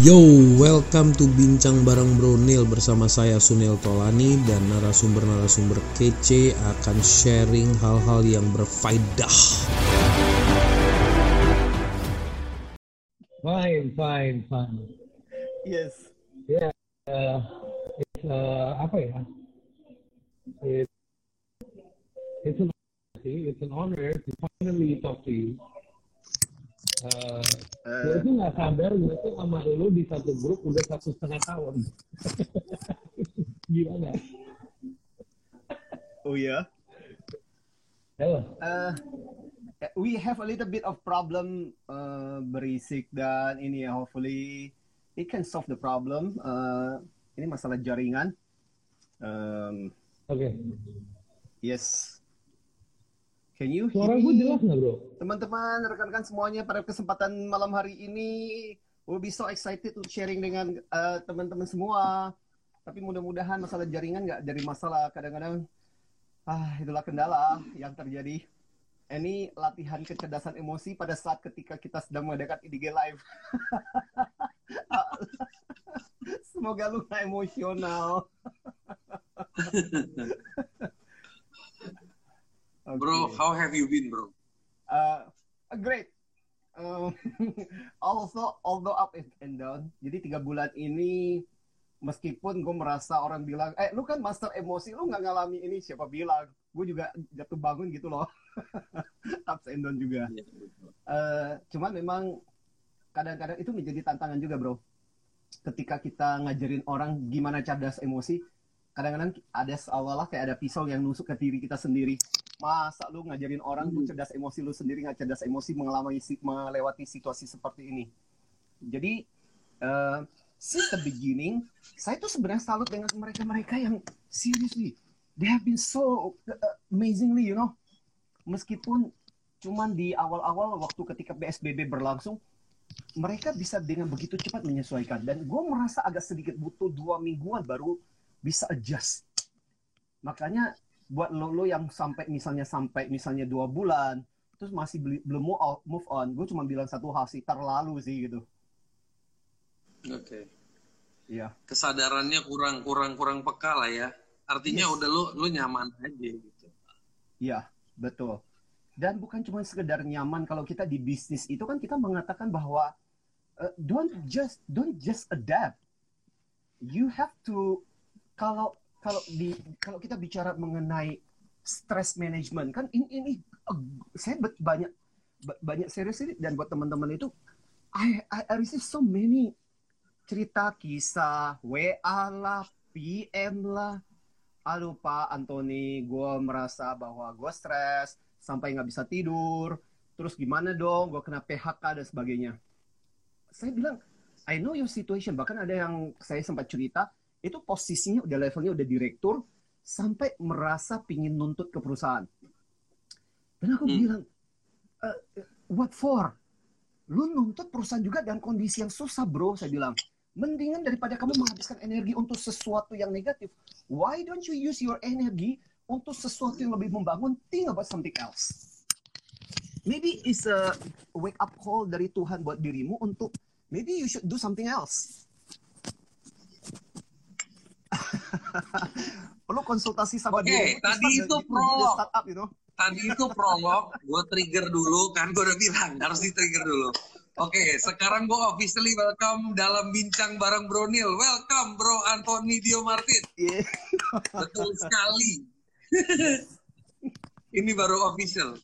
Yo, welcome to Bincang Bareng Bronil bersama saya Sunil Tolani dan narasumber-narasumber kece akan sharing hal-hal yang berfaedah. Fine, fine, fine. Yes. Yeah, uh, it's uh, apa ya? It, it's an it's an honor to finally talk to you. Uh, gue Eh, tuh nggak sadar gue tuh sama lu di satu grup udah satu setengah tahun. Gimana? oh ya. Halo. Eh, we have a little bit of problem uh, berisik dan ini ya hopefully it can solve the problem. Uh, ini masalah jaringan. Um, Oke. yes. Can you Suara gue jelas nggak bro? Teman-teman, rekan-rekan semuanya pada kesempatan malam hari ini, we'll be so excited to sharing dengan uh, teman-teman semua. Tapi mudah-mudahan masalah jaringan nggak jadi masalah. Kadang-kadang, ah itulah kendala yang terjadi. Ini latihan kecerdasan emosi pada saat ketika kita sedang mengadakan IDG Live. Semoga lu nggak emosional. Bro, Oke. how have you been, bro? Uh, great. Um, also, although up and down. Jadi tiga bulan ini, meskipun gue merasa orang bilang, eh lu kan master emosi, lu nggak ngalami ini, siapa bilang? Gue juga jatuh bangun gitu loh. Ups and down juga. Eh, cuman memang kadang-kadang itu menjadi tantangan juga bro. Ketika kita ngajarin orang gimana cerdas emosi, kadang-kadang ada seolah-olah kayak ada pisau yang nusuk ke diri kita sendiri. Masa lu ngajarin orang tuh cerdas emosi lu sendiri nggak cerdas emosi mengalami melewati situasi seperti ini. Jadi eh, since the beginning, saya tuh sebenarnya salut dengan mereka-mereka yang seriously, they have been so uh, amazingly, you know, meskipun cuman di awal-awal waktu ketika PSBB berlangsung, mereka bisa dengan begitu cepat menyesuaikan. Dan gue merasa agak sedikit butuh dua mingguan baru bisa adjust. Makanya buat lo, lo yang sampai misalnya sampai misalnya dua bulan, terus masih beli- belum mau out- move on, gue cuma bilang satu hal sih, terlalu sih gitu. Oke. Iya. Kesadarannya kurang kurang kurang peka lah ya. Artinya Yes. udah lu lu nyaman aja gitu. Iya, betul. Dan bukan cuma sekedar nyaman kalau kita di bisnis itu kan kita mengatakan bahwa uh, don't just don't just adapt. You have to kalau kalau di kalau kita bicara mengenai stress management kan ini ini uh, saya banyak ba- banyak serius ini dan buat teman-teman itu I, I I receive so many cerita kisah WA lah, PM lah, Aduh Pak Antoni, gue merasa bahwa gue stres sampai nggak bisa tidur. Terus gimana dong? Gue kena PHK dan sebagainya. Saya bilang, I know your situation. Bahkan ada yang saya sempat cerita, itu posisinya udah levelnya udah direktur, sampai merasa pingin nuntut ke perusahaan. Dan aku Hmm. bilang, "Eh, what for? Lu nuntut perusahaan juga dalam kondisi yang susah bro, saya bilang. Mendingan daripada kamu menghabiskan energi untuk sesuatu yang negatif, why don't you use your energy untuk sesuatu yang lebih membangun? Think about something else. Maybe it's a wake up call dari Tuhan buat dirimu untuk maybe you should do something else. Perlu konsultasi sama Oke, dirimu. to tadi itu prolog. startup, you know. Tadi itu prolog, gue trigger dulu kan gue udah bilang harus di trigger dulu. Oke, sekarang gue officially welcome dalam bincang bareng Bro Nil. Welcome Bro Anthony Dio Martin. Yeah. Betul sekali. Ini baru official.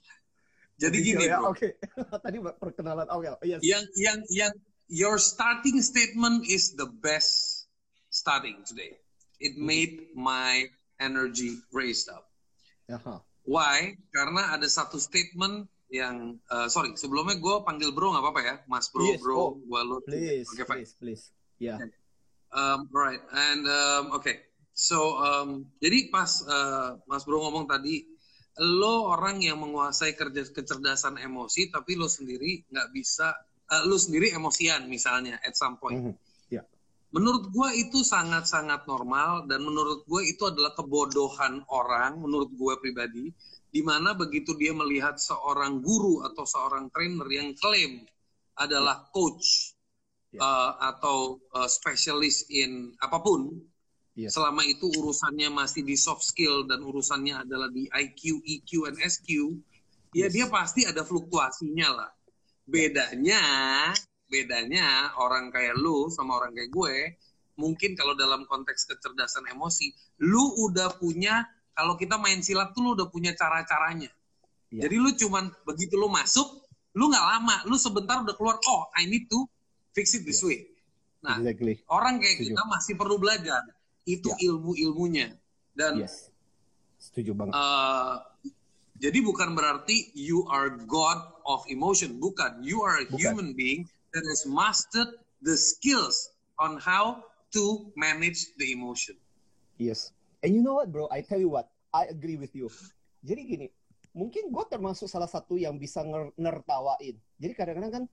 Jadi gini ya, bro, Oke. Tadi perkenalan awal. Yes. yang yang yang your starting statement is the best starting today. It made my energy raised up. Aha. Why? Karena ada satu statement yang uh, sorry sebelumnya gue panggil bro nggak apa-apa ya, Mas Bro, Yes, Bro, oh, gue lu. Please, fine. please, please. Ya. Um, right, and um, okay, so um, jadi pas uh, Mas Bro ngomong tadi, lo orang yang menguasai kerja kecerdasan emosi, tapi lo sendiri nggak bisa, uh, lo sendiri emosian misalnya at some point. Mhm. Ya. Menurut gue itu sangat-sangat normal dan menurut gue itu adalah kebodohan orang, menurut gue pribadi, di mana begitu dia melihat seorang guru atau seorang trainer yang klaim adalah coach, Yeah. uh, atau uh, specialist in apa pun, Yes. selama itu urusannya masih di soft skill dan urusannya adalah di IQ, EQ, and SQ, ya Yes. dia pasti ada fluktuasinya lah. Bedanya, bedanya orang kayak lu sama orang kayak gue, mungkin kalau dalam konteks kecerdasan emosi, lu udah punya, kalau kita main silat tuh lu udah punya cara-caranya. Iya. Jadi lu cuman begitu lu masuk, lu nggak lama, lu sebentar udah keluar, oh I need to fix it this Yes. way. Nah, Exactly. orang kayak Setuju. kita masih perlu belajar itu Ya. ilmu-ilmunya dan Yes. Setuju banget. eh, jadi bukan berarti you are god of emotion bukan you are a Bukan. human being that has mastered the skills on how to manage the emotion Yes. And you know what, bro? I tell you what, I agree with you. Jadi gini, mungkin gue termasuk salah satu yang bisa nger nertawain. Jadi kadang-kadang kan,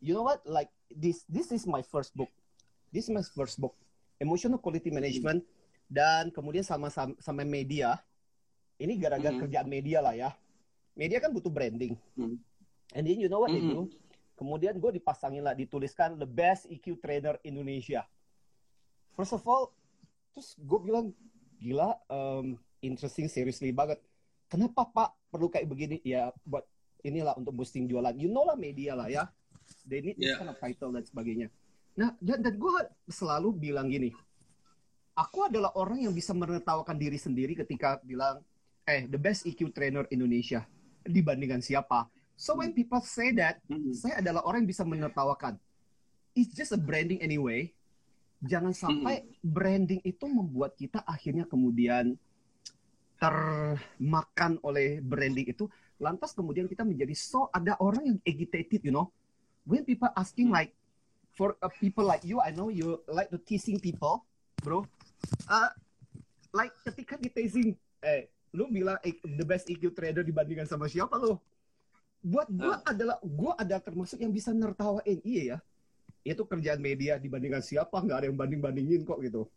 you know what? Like this, this is my first book. This is my first book, Emotional Quality Management. Dan kemudian sama sama, sama media. Ini gara-gara Mhm. kerjaan media lah ya. Media kan butuh branding. Mhm. And then you know what they Mhm. do? Kemudian gue dipasangin lah, dituliskan the best EQ trainer Indonesia. First of all, terus gue bilang gila, um, interesting, seriously banget. Kenapa Pak perlu kayak begini? Ya buat inilah untuk boosting jualan. You know lah media lah ya. They need this Yeah. kind of title dan sebagainya. Nah dan, dan gue selalu bilang gini, aku adalah orang yang bisa menertawakan diri sendiri ketika bilang, eh the best EQ trainer Indonesia dibandingkan siapa. So when people say that, Mhm. saya adalah orang yang bisa menertawakan. It's just a branding anyway. Jangan sampai branding itu membuat kita akhirnya kemudian termakan oleh branding itu. Lantas kemudian kita menjadi so ada orang yang agitated, you know. When people asking like for uh, people like you, I know you like to teasing people, bro. Uh, like ketika di teasing, eh, lu bilang eh, the best EQ trader dibandingkan sama siapa lu? Buat gua adalah gua ada termasuk yang bisa nertawain, iya ya. Itu kerjaan media dibandingkan siapa nggak ada yang banding bandingin kok gitu.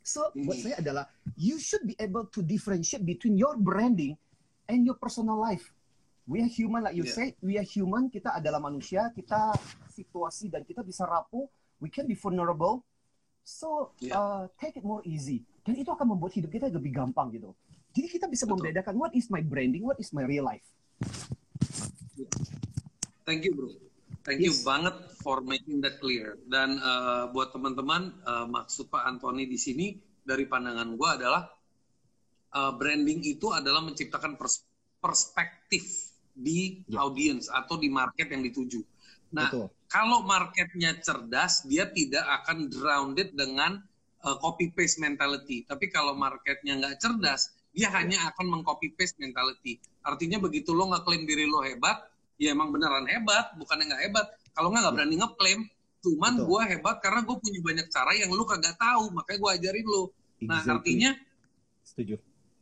So buat Hmm. saya adalah you should be able to differentiate between your branding and your personal life. We are human, like you Yeah. say, we are human. Kita adalah manusia, kita situasi dan kita bisa rapuh. We can be vulnerable. So Yeah. uh, take it more easy. Dan itu akan membuat hidup kita lebih gampang gitu. Jadi kita bisa Betul. membedakan what is my branding, what is my real life. Thank you, bro. Thank you Yes. banget for making that clear. Dan eh, buat teman-teman, eh, maksud Pak Antoni di sini dari pandangan gue adalah eh, branding itu adalah menciptakan pers- perspektif di Ya. audience atau di market yang dituju. Nah, Betul. kalau marketnya cerdas, dia tidak akan grounded dengan eh, copy paste mentality. Tapi kalau marketnya nggak cerdas, dia hanya akan mengcopy paste mentality. Artinya begitu lo ngeklaim diri lo hebat, ya emang beneran hebat, bukan nggak hebat. Kalau nggak nggak berani ngeklaim, cuman gue hebat karena gue punya banyak cara yang lu kagak tahu, makanya gue ajarin lo. Nah, Exactly. artinya Setuju.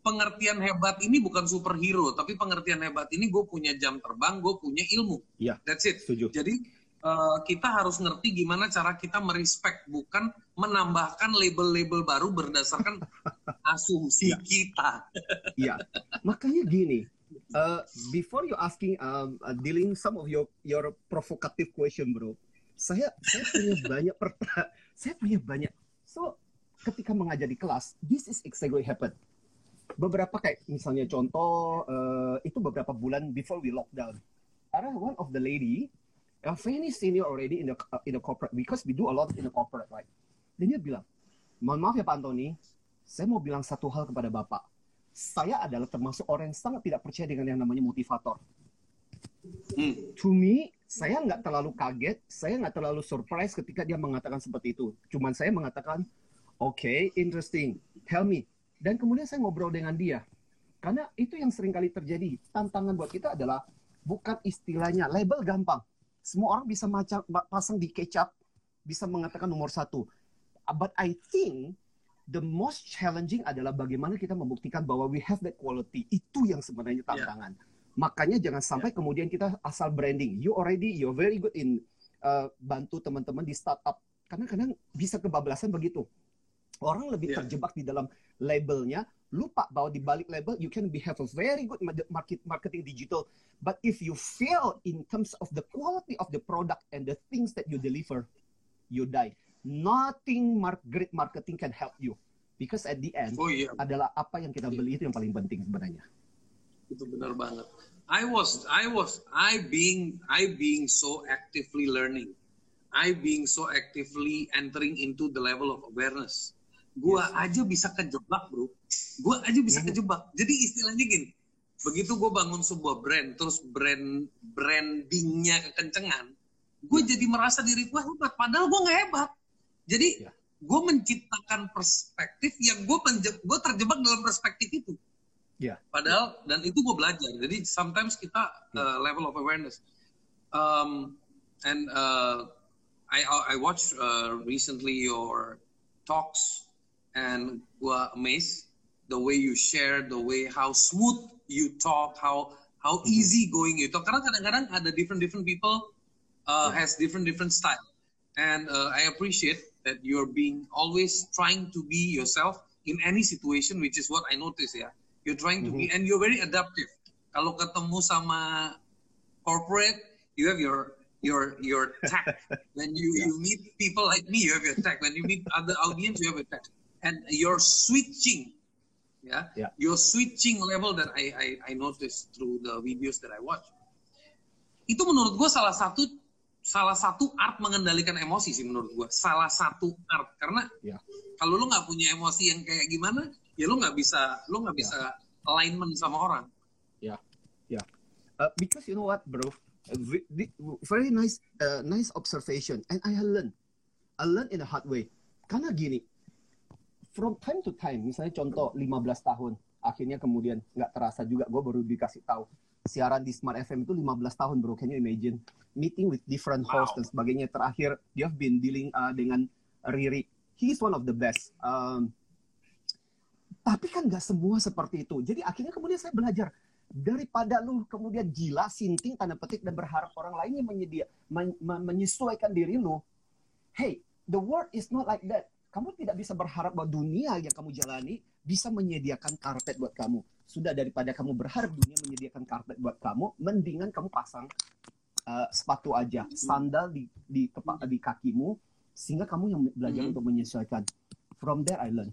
pengertian hebat ini bukan superhero, tapi pengertian hebat ini gue punya jam terbang, gue punya ilmu. Iya, That's it. setuju. Jadi eh, kita harus ngerti gimana cara kita merespek, bukan menambahkan label-label baru berdasarkan asumsi kita. Iya. Makanya gini, uh, before you asking um, uh, dealing some of your your provocative question, bro. Saya saya punya banyak perta saya punya banyak. So ketika mengajar di kelas, this is exactly happen. Beberapa kayak misalnya contoh uh, itu beberapa bulan before we lockdown. Ada one of the lady, a very senior already in the uh, in the corporate because we do a lot in the corporate, right? Dan dia bilang, mohon maaf ya Pak Antoni, saya mau bilang satu hal kepada Bapak saya adalah termasuk orang yang sangat tidak percaya dengan yang namanya motivator. Hmm. To me, saya nggak terlalu kaget, saya nggak terlalu surprise ketika dia mengatakan seperti itu. Cuman saya mengatakan, oke, okay, interesting, tell me. Dan kemudian saya ngobrol dengan dia. Karena itu yang sering kali terjadi. Tantangan buat kita adalah bukan istilahnya, label gampang. Semua orang bisa macam pasang di kecap, bisa mengatakan nomor satu. But I think the most challenging adalah bagaimana kita membuktikan bahwa we have that quality. Itu yang sebenarnya tantangan. Makanya jangan sampai kemudian kita asal branding. You already you're very good in uh, bantu teman-teman di startup. Karena kadang bisa kebablasan begitu. Orang lebih Yeah. terjebak di dalam labelnya, lupa bahwa di balik label you can be have a very good market marketing digital. But if you fail in terms of the quality of the product and the things that you deliver, you die. Nothing mar great marketing can help you. Because at the end Oh iya, adalah apa yang kita beli itu yang paling penting sebenarnya. itu benar banget. I was, I was, I being, I being so actively learning, I being so actively entering into the level of awareness. Gua aja bisa kejebak, bro. Gua aja bisa Mhm. kejebak. Jadi istilahnya gini, begitu gue bangun sebuah brand, terus brand brandingnya kekencengan, gue jadi merasa diri gue hebat. Padahal gue nggak hebat. Jadi Ya. gue menciptakan perspektif yang gue gue terjebak dalam perspektif itu. Ya. Padahal dan itu gue belajar. Jadi sometimes kita uh, level of awareness. Um, and uh, I I watch uh, recently your talks and gue amazed the way you share, the way how smooth you talk, how how easy going you talk. Karena kadang-kadang ada different different people uh, has different different style, and uh, I appreciate that you're being always trying to be yourself in any situation, which is what I notice ya. You're trying to be, and you're very adaptive. Kalau ketemu sama corporate, you have your your your tact. when you you meet people like me, you have your tact. When you meet other audience, you have your tact, and you're switching. Yeah, Yeah. your switching level that I I, I noticed through the videos that I watch. Itu menurut gue salah satu salah satu art mengendalikan emosi sih menurut gue. Salah satu art karena Ya. kalau lu nggak punya emosi yang kayak gimana, ya lu nggak bisa lu nggak bisa alignment sama orang. Uh, because you know what, bro? Uh, very nice, uh, nice observation. And I learn, I learn in a hard way. Karena gini, from time to time, misalnya contoh 15 tahun, akhirnya kemudian nggak terasa juga, gue baru dikasih tahu siaran di Smart FM itu 15 tahun, bro. Can you imagine? Meeting with different hosts dan sebagainya. Terakhir, dia have been dealing uh, dengan Riri. He is one of the best. Um, tapi kan nggak semua seperti itu. Jadi akhirnya kemudian saya belajar daripada lu kemudian gila, sinting tanda petik dan berharap orang lain yang menyedia men- men- menyesuaikan diri lu. Hey, the world is not like that. Kamu tidak bisa berharap bahwa dunia yang kamu jalani bisa menyediakan karpet buat kamu. Sudah daripada kamu berharap dunia menyediakan karpet buat kamu, mendingan kamu pasang uh, sepatu aja, sandal di di kepa- di kakimu sehingga kamu yang belajar Mhm. untuk menyesuaikan. From there I learn.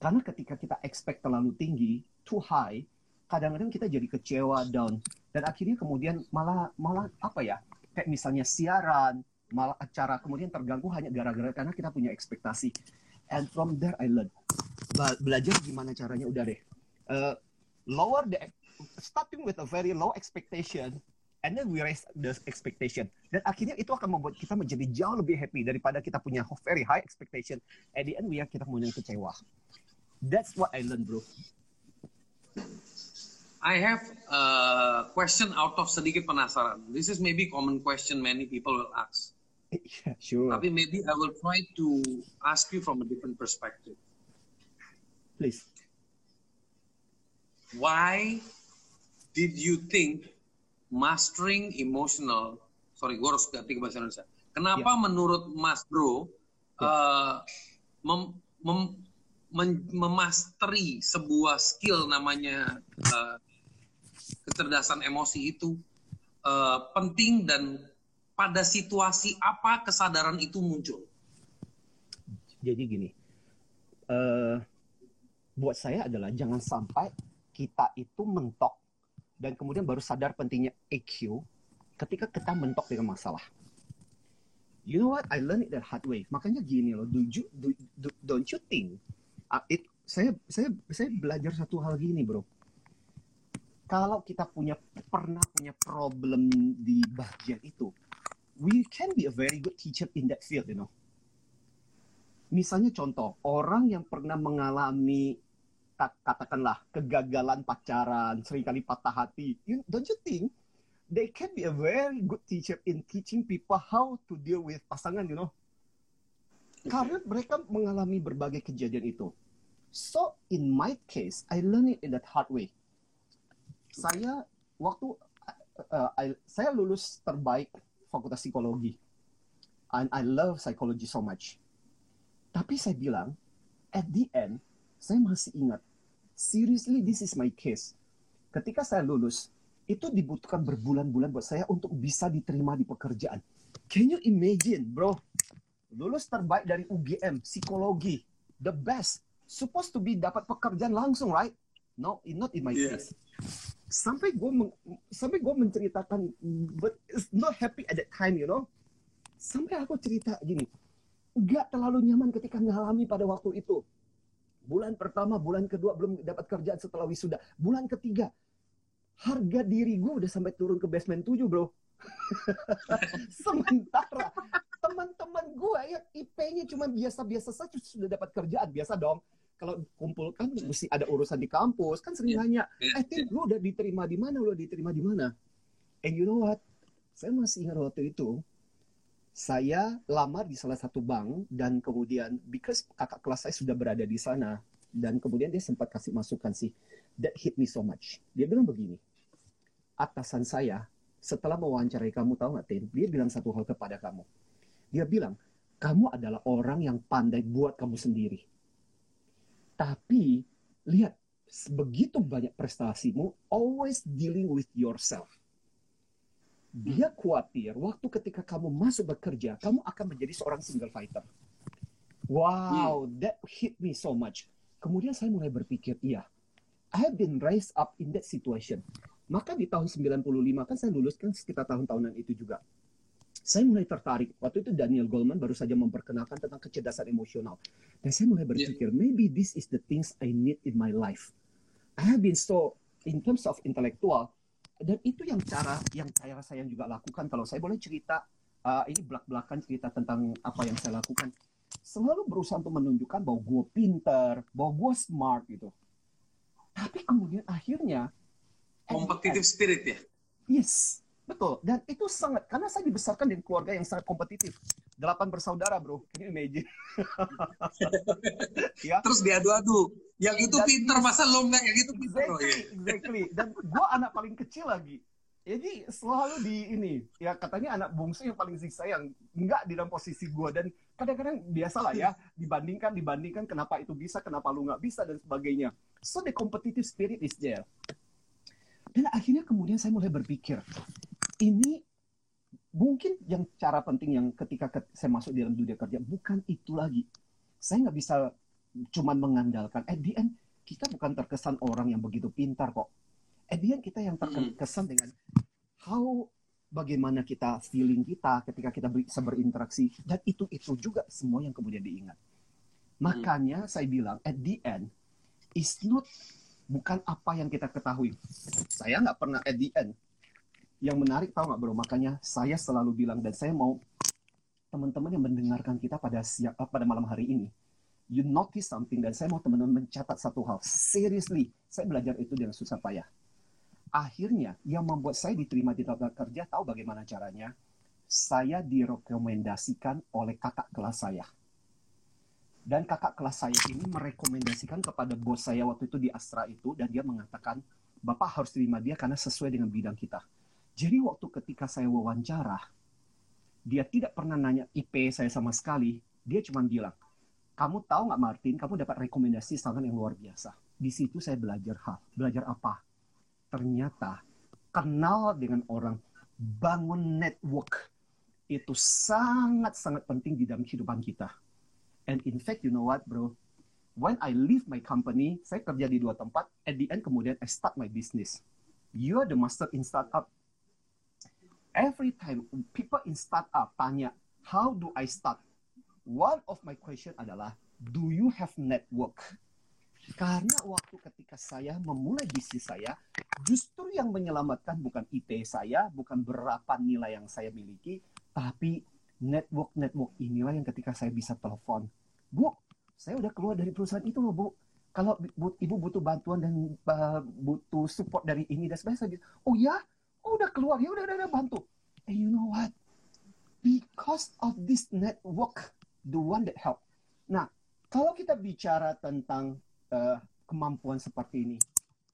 Karena ketika kita expect terlalu tinggi, too high, kadang-kadang kita jadi kecewa, down. Dan akhirnya kemudian malah malah apa ya? Kayak misalnya siaran, malah acara kemudian terganggu hanya gara-gara karena kita punya ekspektasi. And from there I learn. Belajar gimana caranya udah deh. Uh, lower the starting with a very low expectation and then we raise the expectation. Dan akhirnya itu akan membuat kita menjadi jauh lebih happy daripada kita punya very high expectation. At the end we are kita kemudian kecewa. That's what I learned, bro. I have a question out of sedikit penasaran. This is maybe common question many people will ask. yeah, sure. Tapi maybe I will try to ask you from a different perspective. Please. Why did you think mastering emotional, sorry, gue harus ganti ke bahasa Indonesia. Kenapa menurut Mas Bro uh, mem, mem, memasteri sebuah skill namanya uh, kecerdasan emosi itu uh, penting dan pada situasi apa kesadaran itu muncul? Jadi gini, eh buat saya adalah jangan sampai kita itu mentok dan kemudian baru sadar pentingnya EQ ketika kita mentok dengan masalah. You know what? I learned it the hard way. Makanya gini loh, do you, do, do- don't you think? uh, it, saya saya saya belajar satu hal gini bro. Kalau kita punya pernah punya problem di bagian itu, we can be a very good teacher in that field, you know. Misalnya contoh, orang yang pernah mengalami katakanlah kegagalan pacaran, sering kali patah hati, you, don't you think they can be a very good teacher in teaching people how to deal with pasangan, you know? Karena mereka mengalami berbagai kejadian itu. So in my case, I learned it in that hard way. Saya waktu uh, I- saya lulus terbaik Fakultas Psikologi, and I love psychology so much. Tapi saya bilang, at the end, saya masih ingat, seriously this is my case. Ketika saya lulus, itu dibutuhkan berbulan-bulan buat saya untuk bisa diterima di pekerjaan. Can you imagine, bro? lulus terbaik dari UGM, psikologi, the best. Supposed to be dapat pekerjaan langsung, right? No, not in my Yeah. case. Sampai gue sampai gue menceritakan, but it's not happy at that time, you know. Sampai aku cerita gini, nggak terlalu nyaman ketika ngalami pada waktu itu. Bulan pertama, bulan kedua belum dapat kerjaan setelah wisuda. Bulan ketiga, harga diri gue udah sampai turun ke basement 7, bro. Sementara teman-teman gue yang IP-nya cuma biasa-biasa saja sudah dapat kerjaan. Biasa dong. Kalau kumpul kan mesti ada urusan di kampus. Kan sering Iya. nanya, Iya, eh Tim, lu udah diterima di mana? Lu udah diterima di mana? And you know what? Saya masih ingat waktu itu, saya lamar di salah satu bank dan kemudian because kakak kelas saya sudah berada di sana dan kemudian dia sempat kasih masukan sih that hit me so much. Dia bilang begini, atasan saya setelah mewawancarai kamu tahu nggak Tin? Dia bilang satu hal kepada kamu. Dia bilang kamu adalah orang yang pandai buat kamu sendiri. Tapi lihat begitu banyak prestasimu always dealing with yourself. Dia khawatir waktu ketika kamu masuk bekerja, kamu akan menjadi seorang single fighter. Wow, that hit me so much. Kemudian saya mulai berpikir, iya, I have been raised up in that situation. Maka di tahun 95 kan saya lulus kan sekitar tahun-tahunan itu juga. Saya mulai tertarik. Waktu itu Daniel Goleman baru saja memperkenalkan tentang kecerdasan emosional. Dan saya mulai berpikir, maybe this is the things I need in my life. I have been so, in terms of intellectual, dan itu yang cara yang saya saya juga lakukan. Kalau saya boleh cerita uh, ini belak-belakan cerita tentang apa yang saya lakukan. Selalu berusaha untuk menunjukkan bahwa gue pinter bahwa gue smart gitu. Tapi kemudian akhirnya Competitive spirit ya. yes betul. Dan itu sangat karena saya dibesarkan di keluarga yang sangat kompetitif delapan bersaudara bro you imagine ya Terus diadu-adu. Yang itu Dan- pinter, masa lo enggak yang itu pinter? Exactly, iya. exactly. Dan gue anak paling kecil lagi. Jadi selalu di ini, ya katanya anak bungsu yang paling sayang, nggak di dalam posisi gue dan kadang-kadang biasalah ya dibandingkan dibandingkan kenapa itu bisa, kenapa lu nggak bisa dan sebagainya. So the competitive spirit is there. Dan akhirnya kemudian saya mulai berpikir, ini mungkin yang cara penting yang ketika ke- saya masuk di dalam dunia kerja bukan itu lagi. Saya nggak bisa cuman mengandalkan. At the end, kita bukan terkesan orang yang begitu pintar kok. At the end, kita yang terkesan dengan how bagaimana kita feeling kita ketika kita bisa berinteraksi dan itu itu juga semua yang kemudian diingat. Makanya saya bilang at the end is not bukan apa yang kita ketahui. Saya nggak pernah at the end. Yang menarik tahu nggak bro? Makanya saya selalu bilang dan saya mau teman-teman yang mendengarkan kita pada siang, eh, pada malam hari ini, you notice something dan saya mau teman-teman mencatat satu hal. Seriously, saya belajar itu dengan susah payah. Akhirnya yang membuat saya diterima di tempat kerja tahu bagaimana caranya? Saya direkomendasikan oleh kakak kelas saya. Dan kakak kelas saya ini merekomendasikan kepada bos saya waktu itu di Astra itu dan dia mengatakan, "Bapak harus terima dia karena sesuai dengan bidang kita." Jadi waktu ketika saya wawancara, dia tidak pernah nanya IP saya sama sekali. Dia cuma bilang, kamu tahu nggak Martin, kamu dapat rekomendasi sangat yang luar biasa. Di situ saya belajar hal. Belajar apa? Ternyata kenal dengan orang, bangun network itu sangat-sangat penting di dalam kehidupan kita. And in fact, you know what, bro? When I leave my company, saya kerja di dua tempat. At the end, kemudian I start my business. You are the master in startup. Every time people in startup tanya, how do I start? One of my question adalah, do you have network? Karena waktu ketika saya memulai bisnis saya, justru yang menyelamatkan bukan IP saya, bukan berapa nilai yang saya miliki, tapi network-network inilah yang ketika saya bisa telepon. Bu, saya udah keluar dari perusahaan itu loh, Bu. Kalau bu, Ibu butuh bantuan dan uh, butuh support dari ini dan sebagainya, oh ya, oh udah keluar, ya udah, udah, udah bantu. And you know what? Because of this network, the one that help. Nah, kalau kita bicara tentang uh, kemampuan seperti ini,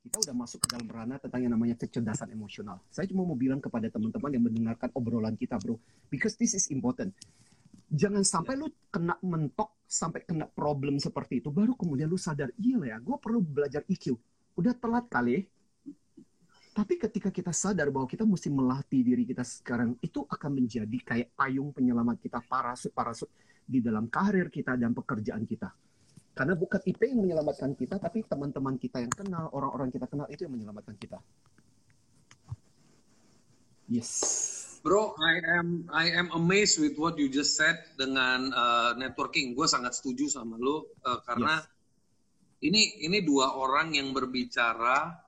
kita udah masuk ke dalam ranah tentang yang namanya kecerdasan emosional. Saya cuma mau bilang kepada teman-teman yang mendengarkan obrolan kita, bro, because this is important. Jangan sampai lu kena mentok sampai kena problem seperti itu, baru kemudian lu sadar, iya ya, gue perlu belajar EQ. Udah telat kali. Tapi ketika kita sadar bahwa kita mesti melatih diri kita sekarang, itu akan menjadi kayak payung penyelamat kita, parasut-parasut. di dalam karir kita dan pekerjaan kita. Karena bukan IP yang menyelamatkan kita, tapi teman-teman kita yang kenal, orang-orang kita kenal itu yang menyelamatkan kita. Yes. Bro, I am I am amazed with what you just said dengan uh, networking. Gue sangat setuju sama lo uh, karena Yes. ini ini dua orang yang berbicara,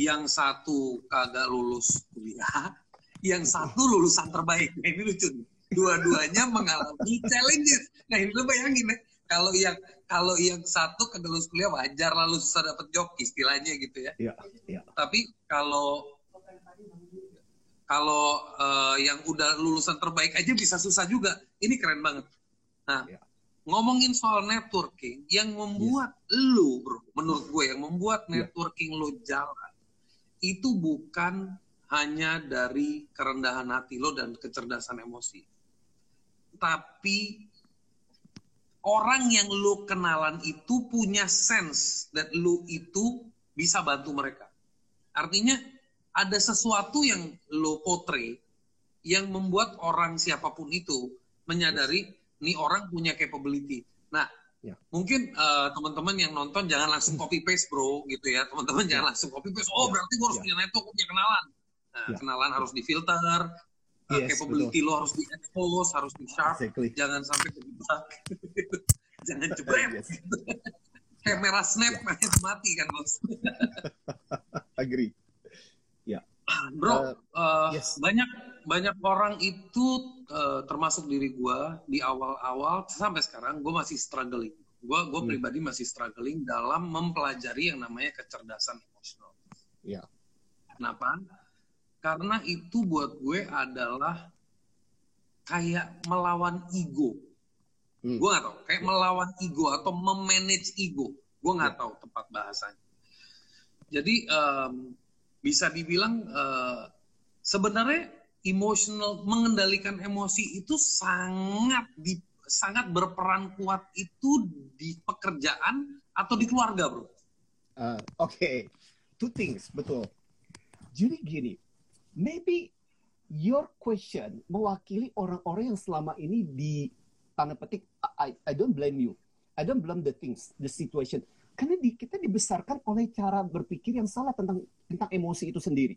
yang satu kagak lulus kuliah, yang satu lulusan terbaik. Nah, ini lucu. nih. Dua-duanya mengalami challenges. Nah ini lo bayangin ya, kalau yang kalau yang satu kagak lulus kuliah wajar lalu susah dapet job istilahnya gitu ya. Iya, iya. Tapi kalau kalau eh, yang udah lulusan terbaik aja bisa susah juga. Ini keren banget. Nah, Ya. ngomongin soal networking, yang membuat lu, bro, menurut gue yang membuat Ya. networking lo jalan itu bukan hanya dari kerendahan hati lo dan kecerdasan emosi, tapi orang yang lo kenalan itu punya sense that lo itu bisa bantu mereka. Artinya ada sesuatu yang lo portray yang membuat orang siapa pun itu menyadari nih orang punya capability. Nah, Ya. mungkin eh, teman-teman yang nonton jangan langsung copy paste bro gitu ya. Teman-teman jangan langsung copy paste. Oh, Ya. berarti gue harus Ya. punya network, punya kenalan. Nah, Ya. kenalan harus difilter, eh, Yes, capability lo harus di-expose, harus di-sharp. Exactly. Jangan sampai kejebak. jangan jebret. Yes. Kamera snap mati kan bos. Agree. Bro, eh, yes. banyak banyak orang itu eh, termasuk diri gua di awal-awal sampai sekarang gue masih struggling. Gua gua Hmm. pribadi masih struggling dalam mempelajari yang namanya kecerdasan emosional. Ya. Kenapa? Karena itu buat gue adalah kayak melawan ego. Hmm. Gue nggak tahu, kayak melawan ego atau memanage ego. Gue nggak Ya. tahu tepat bahasanya. Jadi em, bisa dibilang eh, sebenarnya emotional mengendalikan emosi itu sangat di sangat berperan kuat itu di pekerjaan atau di keluarga, bro. Uh, Oke, two things, betul. Jadi gini, maybe your question mewakili orang-orang yang selama ini di tanda petik, I, I don't blame you, I don't blame the things, the situation. Karena di, kita dibesarkan oleh cara berpikir yang salah tentang tentang emosi itu sendiri.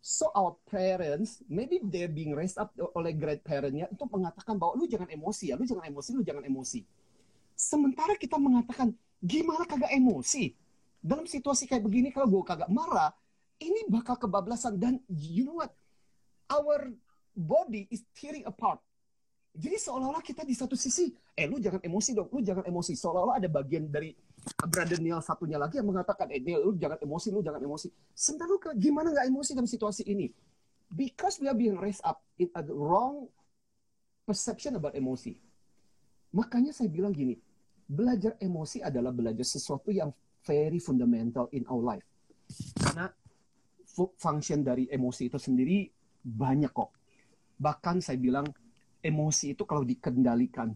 So our parents, maybe they're being raised up oleh grandparents-nya untuk mengatakan bahwa lu jangan emosi ya, lu jangan emosi, lu jangan emosi. Sementara kita mengatakan, gimana kagak emosi? Dalam situasi kayak begini, kalau gue kagak marah, ini bakal kebablasan. Dan you know what? Our body is tearing apart. Jadi seolah-olah kita di satu sisi, eh lu jangan emosi dong, lu jangan emosi. Seolah-olah ada bagian dari brother Neil satunya lagi yang mengatakan, eh Neil, lu jangan emosi, lu jangan emosi. Sementara lu ke- gimana nggak emosi dalam situasi ini? Because we are being raised up in a wrong perception about emosi. Makanya saya bilang gini, belajar emosi adalah belajar sesuatu yang very fundamental in our life. Karena fu- function dari emosi itu sendiri banyak kok. Bahkan saya bilang emosi itu kalau dikendalikan,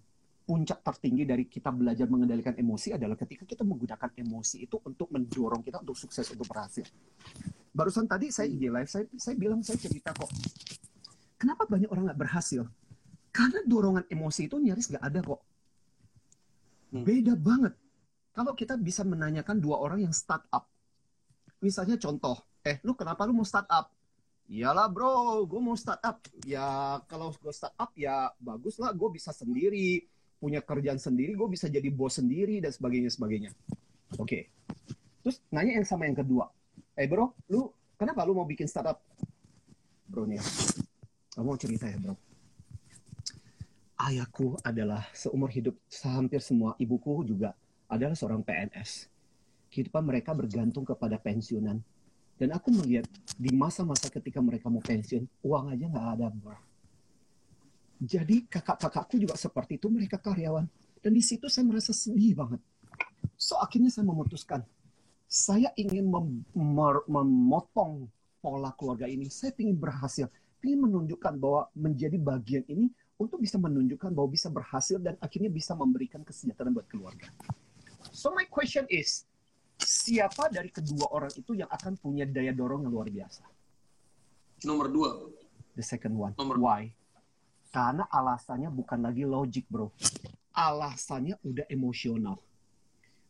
puncak tertinggi dari kita belajar mengendalikan emosi adalah ketika kita menggunakan emosi itu untuk mendorong kita untuk sukses, untuk berhasil. Barusan tadi saya IG live, saya, saya bilang, saya cerita kok. Kenapa banyak orang nggak berhasil? Karena dorongan emosi itu nyaris nggak ada kok. Hmm. Beda banget. Kalau kita bisa menanyakan dua orang yang startup. Misalnya contoh, eh lu kenapa lu mau startup? Iyalah bro, gue mau startup. Ya kalau gue startup ya bagus lah, gue bisa sendiri, punya kerjaan sendiri, gue bisa jadi bos sendiri dan sebagainya sebagainya. Oke. Terus nanya yang sama yang kedua. Eh bro, lu kenapa lu mau bikin startup? Bro nih, kamu mau cerita ya bro? Ayahku adalah seumur hidup hampir semua ibuku juga adalah seorang PNS. Kehidupan mereka bergantung kepada pensiunan. Dan aku melihat di masa-masa ketika mereka mau pensiun, uang aja nggak ada, bro. Jadi kakak-kakakku juga seperti itu, mereka karyawan. Dan di situ saya merasa sedih banget. So akhirnya saya memutuskan, saya ingin mem- memotong pola keluarga ini. Saya ingin berhasil, ingin menunjukkan bahwa menjadi bagian ini untuk bisa menunjukkan bahwa bisa berhasil dan akhirnya bisa memberikan kesejahteraan buat keluarga. So my question is, siapa dari kedua orang itu yang akan punya daya dorong yang luar biasa? Nomor dua. The second one. Nomor- Why? Karena alasannya bukan lagi logik, bro. Alasannya udah emosional.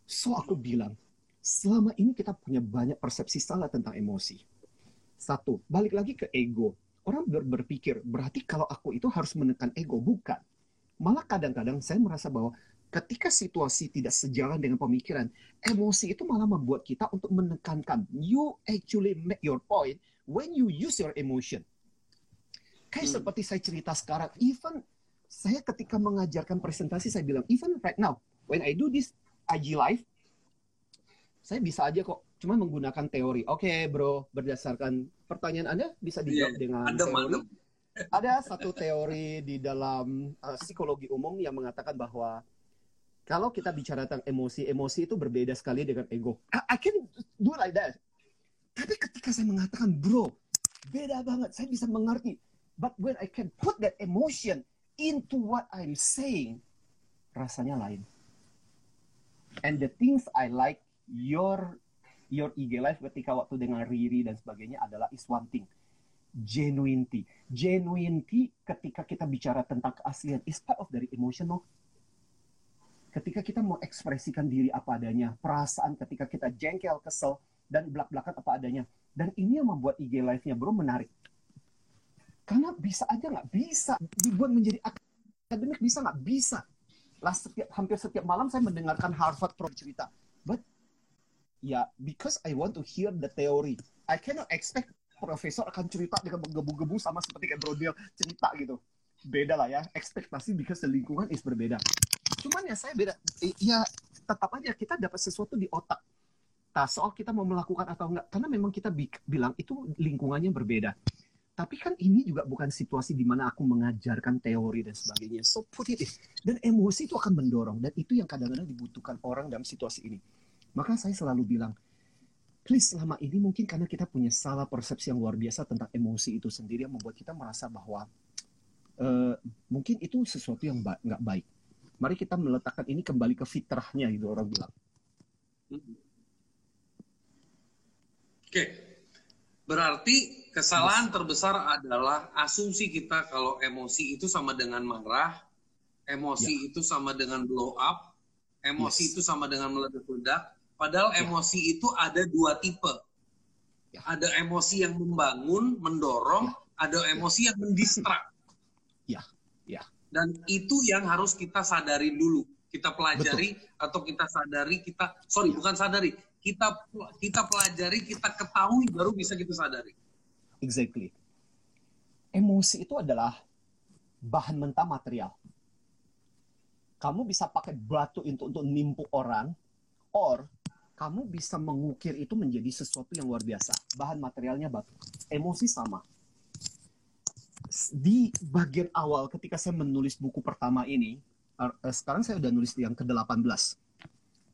So aku bilang, selama ini kita punya banyak persepsi salah tentang emosi. Satu, balik lagi ke ego. Orang ber berpikir, berarti kalau aku itu harus menekan ego. Bukan. Malah kadang-kadang saya merasa bahwa ketika situasi tidak sejalan dengan pemikiran, emosi itu malah membuat kita untuk menekankan. You actually make your point when you use your emotion. Kayak hmm. seperti saya cerita sekarang, even saya ketika mengajarkan presentasi, saya bilang, even right now, when I do this IG Live, saya bisa aja kok cuma menggunakan teori. Oke, okay, bro, berdasarkan pertanyaan Anda bisa dijawab yeah, dengan adem, teori. Adem. Ada satu teori di dalam uh, psikologi umum yang mengatakan bahwa kalau kita bicara tentang emosi, emosi itu berbeda sekali dengan ego. I, I can do like that. Tapi ketika saya mengatakan, bro, beda banget, saya bisa mengerti But when I can put that emotion into what I'm saying, rasanya lain. And the things I like your your IG live ketika waktu dengan Riri dan sebagainya adalah is one thing. Genuinity. Genuinity ketika kita bicara tentang keaslian is part of dari emotional. Ketika kita mau ekspresikan diri apa adanya, perasaan ketika kita jengkel, kesel, dan belak-belakan apa adanya. Dan ini yang membuat IG live-nya bro menarik karena bisa aja nggak bisa dibuat menjadi akademik bisa nggak bisa. Lah setiap hampir setiap malam saya mendengarkan Harvard Pro cerita. But ya yeah, because I want to hear the theory. I cannot expect profesor akan cerita dengan menggebu-gebu sama seperti kayak Brodel cerita gitu. Beda lah ya, ekspektasi because the lingkungan is berbeda. Cuman ya saya beda, ya tetap aja kita dapat sesuatu di otak. Nah, soal kita mau melakukan atau enggak, karena memang kita bilang itu lingkungannya berbeda. Tapi kan ini juga bukan situasi di mana aku mengajarkan teori dan sebagainya. So put it Dan emosi itu akan mendorong. Dan itu yang kadang-kadang dibutuhkan orang dalam situasi ini. Maka saya selalu bilang, please selama ini mungkin karena kita punya salah persepsi yang luar biasa tentang emosi itu sendiri yang membuat kita merasa bahwa uh, mungkin itu sesuatu yang ba nggak baik. Mari kita meletakkan ini kembali ke fitrahnya gitu orang bilang. Oke, okay. Berarti Kesalahan terbesar adalah asumsi kita kalau emosi itu sama dengan marah, emosi ya. itu sama dengan blow up, emosi yes. itu sama dengan meledak-ledak. Padahal ya. emosi itu ada dua tipe. Ya. Ada emosi yang membangun, mendorong, ya. ada ya. emosi yang mendistrak. Ya, ya. Dan itu yang harus kita sadari dulu, kita pelajari Betul. atau kita sadari, kita sorry ya. bukan sadari, kita kita pelajari, kita ketahui baru bisa kita sadari. Exactly. Emosi itu adalah bahan mentah material. Kamu bisa pakai batu untuk untuk nimpu orang, or kamu bisa mengukir itu menjadi sesuatu yang luar biasa. Bahan materialnya batu. Emosi sama. Di bagian awal ketika saya menulis buku pertama ini, eh, sekarang saya udah nulis yang ke-18.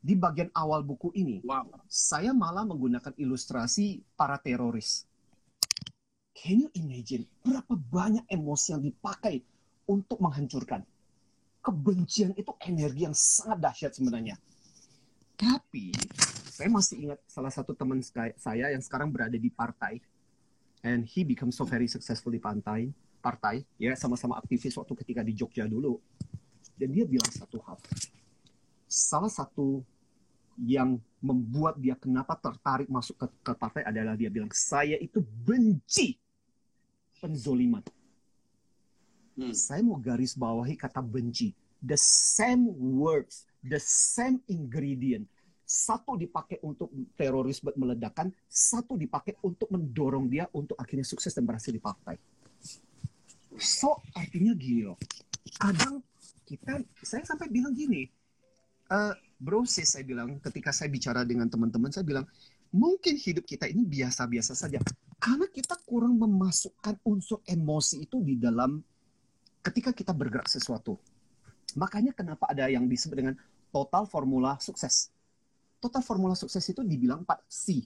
Di bagian awal buku ini, wow. saya malah menggunakan ilustrasi para teroris Can you imagine berapa banyak emosi yang dipakai untuk menghancurkan? Kebencian itu energi yang sangat dahsyat sebenarnya. Tapi saya masih ingat salah satu teman saya yang sekarang berada di partai and he become so very successful di pantai partai ya sama-sama aktivis waktu ketika di Jogja dulu dan dia bilang satu hal salah satu yang membuat dia kenapa tertarik masuk ke, ke partai adalah dia bilang saya itu benci penzoliman. Hmm. Saya mau garis bawahi kata benci. The same words, the same ingredient. Satu dipakai untuk terorisme meledakan, satu dipakai untuk mendorong dia untuk akhirnya sukses dan berhasil di partai. So, artinya gini loh. Kadang kita, saya sampai bilang gini, uh, bro, saya bilang, ketika saya bicara dengan teman-teman, saya bilang, mungkin hidup kita ini biasa-biasa saja. Karena kita kurang memasukkan unsur emosi itu di dalam ketika kita bergerak sesuatu. Makanya kenapa ada yang disebut dengan total formula sukses. Total formula sukses itu dibilang 4 C.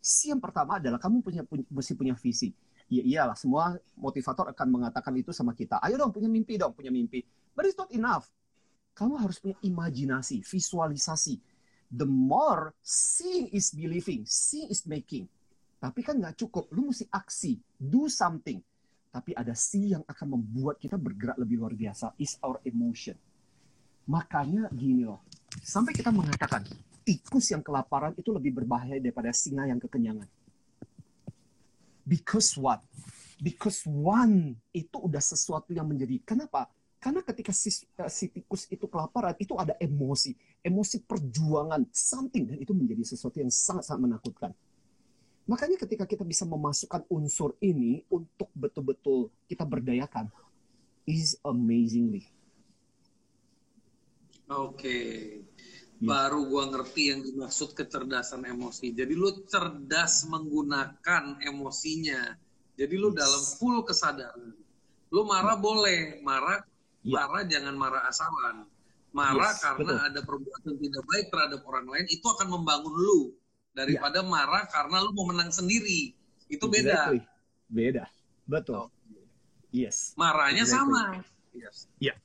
C yang pertama adalah kamu punya, punya mesti punya visi. Ya iyalah, semua motivator akan mengatakan itu sama kita. Ayo dong punya mimpi dong, punya mimpi. But it's not enough. Kamu harus punya imajinasi, visualisasi. The more seeing is believing, seeing is making. Tapi kan nggak cukup, lu mesti aksi, do something. tapi ada C yang akan membuat kita bergerak lebih luar biasa is our emotion. Makanya gini loh, sampai kita mengatakan tikus yang kelaparan itu lebih berbahaya daripada singa yang kekenyangan. Because what? Because one itu udah sesuatu yang menjadi kenapa? Karena ketika si, uh, si tikus itu kelaparan, itu ada emosi, emosi perjuangan, something, dan itu menjadi sesuatu yang sangat-sangat menakutkan. Makanya ketika kita bisa memasukkan unsur ini untuk betul-betul kita berdayakan, is amazingly. Oke. Okay. Baru gua ngerti yang dimaksud kecerdasan emosi. Jadi lu cerdas menggunakan emosinya. Jadi lu yes. dalam full kesadaran. Lu marah boleh, marah. Marah jangan marah asalan. Marah yes, karena betul. ada perbuatan tidak baik terhadap orang lain itu akan membangun lu daripada ya. marah karena lu mau menang sendiri. Itu beda. Exactly. Beda. Betul. Oh. Yes. Marahnya exactly. sama. Yes. Ya. Yeah.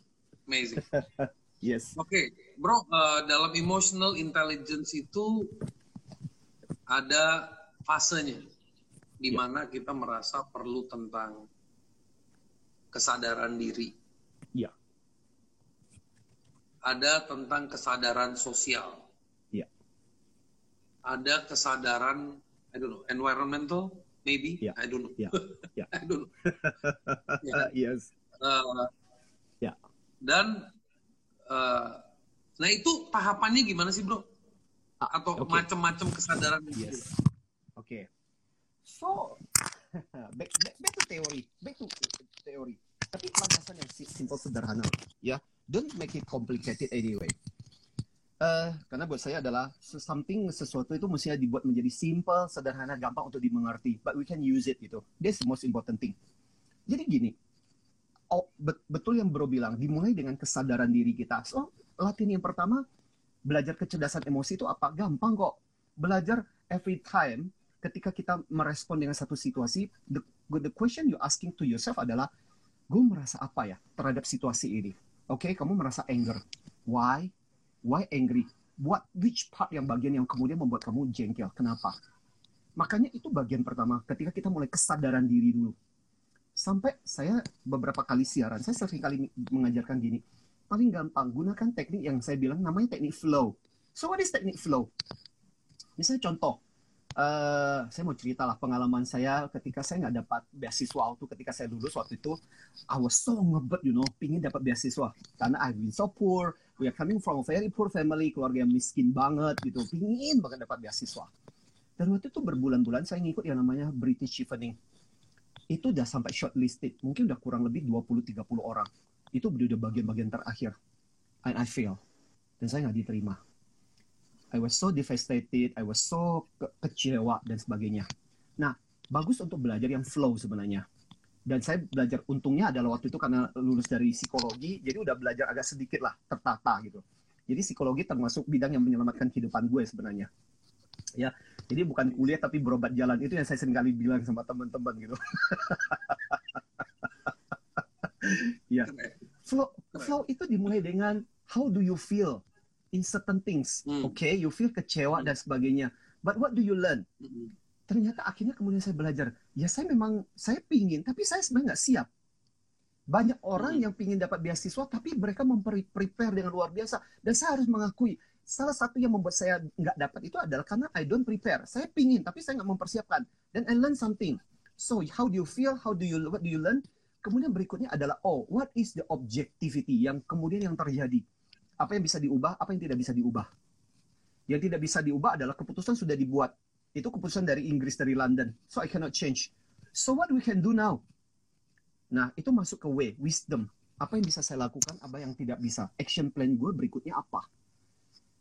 Amazing. yes. Oke, okay. Bro, uh, dalam emotional intelligence itu ada fasenya di ya. mana kita merasa perlu tentang kesadaran diri. Ada tentang kesadaran sosial. Iya. Ada kesadaran I don't know, environmental maybe, yeah. I don't know. Yeah. Yeah. I don't know. yeah. yes. Uh, ya. Dan uh, nah itu tahapannya gimana sih, Bro? Atau okay. macam-macam kesadaran Yes. Oke. Okay. So, back, back, back to teori, back to teori. Tapi landasan yang simple sederhana, ya. Don't make it complicated anyway. Uh, karena buat saya adalah something sesuatu itu mestinya dibuat menjadi simple, sederhana, gampang untuk dimengerti. But we can use it gitu. That's the most important thing. Jadi gini, oh, bet betul yang bro bilang, dimulai dengan kesadaran diri kita. So latihan yang pertama belajar kecerdasan emosi itu apa? Gampang kok. Belajar every time ketika kita merespon dengan satu situasi, the, the question you asking to yourself adalah gue merasa apa ya terhadap situasi ini? Oke, okay, kamu merasa anger. Why? Why angry? What which part yang bagian yang kemudian membuat kamu jengkel? Kenapa? Makanya itu bagian pertama ketika kita mulai kesadaran diri dulu. Sampai saya beberapa kali siaran, saya sering kali mengajarkan gini. Paling gampang gunakan teknik yang saya bilang namanya teknik flow. So what is teknik flow? Misalnya contoh, uh, saya mau cerita lah pengalaman saya ketika saya nggak dapat beasiswa waktu ketika saya lulus waktu itu. I was so ngebet you know pingin dapat beasiswa. Karena I've been so poor. We are coming from a very poor family. Keluarga yang miskin banget gitu. Pingin banget dapat beasiswa. Dan waktu itu berbulan-bulan saya ngikut yang namanya British Chevening itu udah sampai shortlisted. Mungkin udah kurang lebih 20-30 orang. Itu udah bagian-bagian terakhir. And I fail. Dan saya nggak diterima I was so devastated, I was so ke kecewa dan sebagainya. Nah, bagus untuk belajar yang flow sebenarnya. Dan saya belajar untungnya adalah waktu itu karena lulus dari psikologi, jadi udah belajar agak sedikit lah tertata gitu. Jadi psikologi termasuk bidang yang menyelamatkan kehidupan gue sebenarnya. Ya, jadi bukan kuliah tapi berobat jalan itu yang saya sering kali bilang sama teman-teman gitu. ya, flow, flow itu dimulai dengan how do you feel in certain things. Hmm. Okay, you feel kecewa hmm. dan sebagainya. But what do you learn? Hmm. Ternyata akhirnya kemudian saya belajar. Ya saya memang saya pingin, tapi saya sebenarnya nggak siap. Banyak orang hmm. yang pingin dapat beasiswa, tapi mereka memprepare dengan luar biasa. Dan saya harus mengakui, salah satu yang membuat saya nggak dapat itu adalah karena I don't prepare. Saya pingin, tapi saya nggak mempersiapkan. Dan I learn something. So how do you feel? How do you what do you learn? Kemudian berikutnya adalah oh, what is the objectivity yang kemudian yang terjadi? Apa yang bisa diubah, apa yang tidak bisa diubah. Yang tidak bisa diubah adalah keputusan sudah dibuat. Itu keputusan dari Inggris, dari London. So I cannot change. So what we can do now? Nah, itu masuk ke way, wisdom. Apa yang bisa saya lakukan, apa yang tidak bisa. Action plan gue berikutnya apa?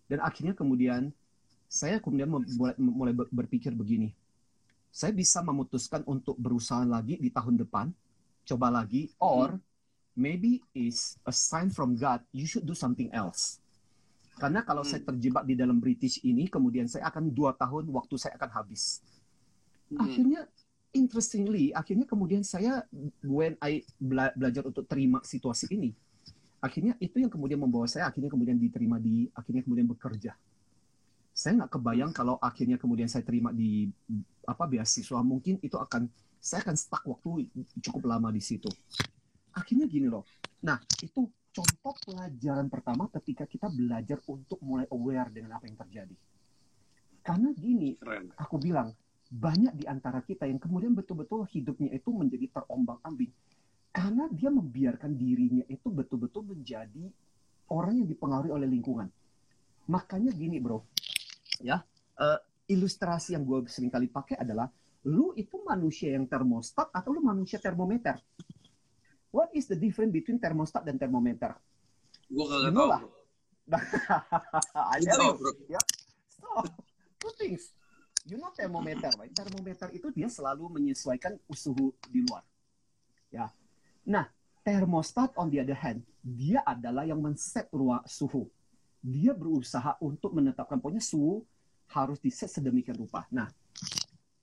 Dan akhirnya kemudian, saya kemudian mulai, berpikir begini. Saya bisa memutuskan untuk berusaha lagi di tahun depan, coba lagi, or maybe is a sign from God you should do something else. Karena kalau hmm. saya terjebak di dalam British ini, kemudian saya akan dua tahun waktu saya akan habis. Hmm. Akhirnya, interestingly, akhirnya kemudian saya when I bela belajar untuk terima situasi ini, akhirnya itu yang kemudian membawa saya akhirnya kemudian diterima di akhirnya kemudian bekerja. Saya nggak kebayang kalau akhirnya kemudian saya terima di apa beasiswa mungkin itu akan saya akan stuck waktu cukup lama di situ. Akhirnya gini loh. Nah, itu contoh pelajaran pertama ketika kita belajar untuk mulai aware dengan apa yang terjadi. Karena gini, Keren. aku bilang, banyak di antara kita yang kemudian betul-betul hidupnya itu menjadi terombang-ambing. Karena dia membiarkan dirinya itu betul-betul menjadi orang yang dipengaruhi oleh lingkungan. Makanya gini bro, ya eh, ilustrasi yang gue sering kali pakai adalah, lu itu manusia yang termostat atau lu manusia termometer? What is the difference between termostat dan termometer? Gue kagak tahu. lah. bro. I tell you. bro. So, two things. You know thermometer, right? Thermometer itu dia selalu menyesuaikan suhu di luar. Ya. Nah, thermostat on the other hand, dia adalah yang men-set ruang suhu. Dia berusaha untuk menetapkan pokoknya suhu harus diset sedemikian rupa. Nah,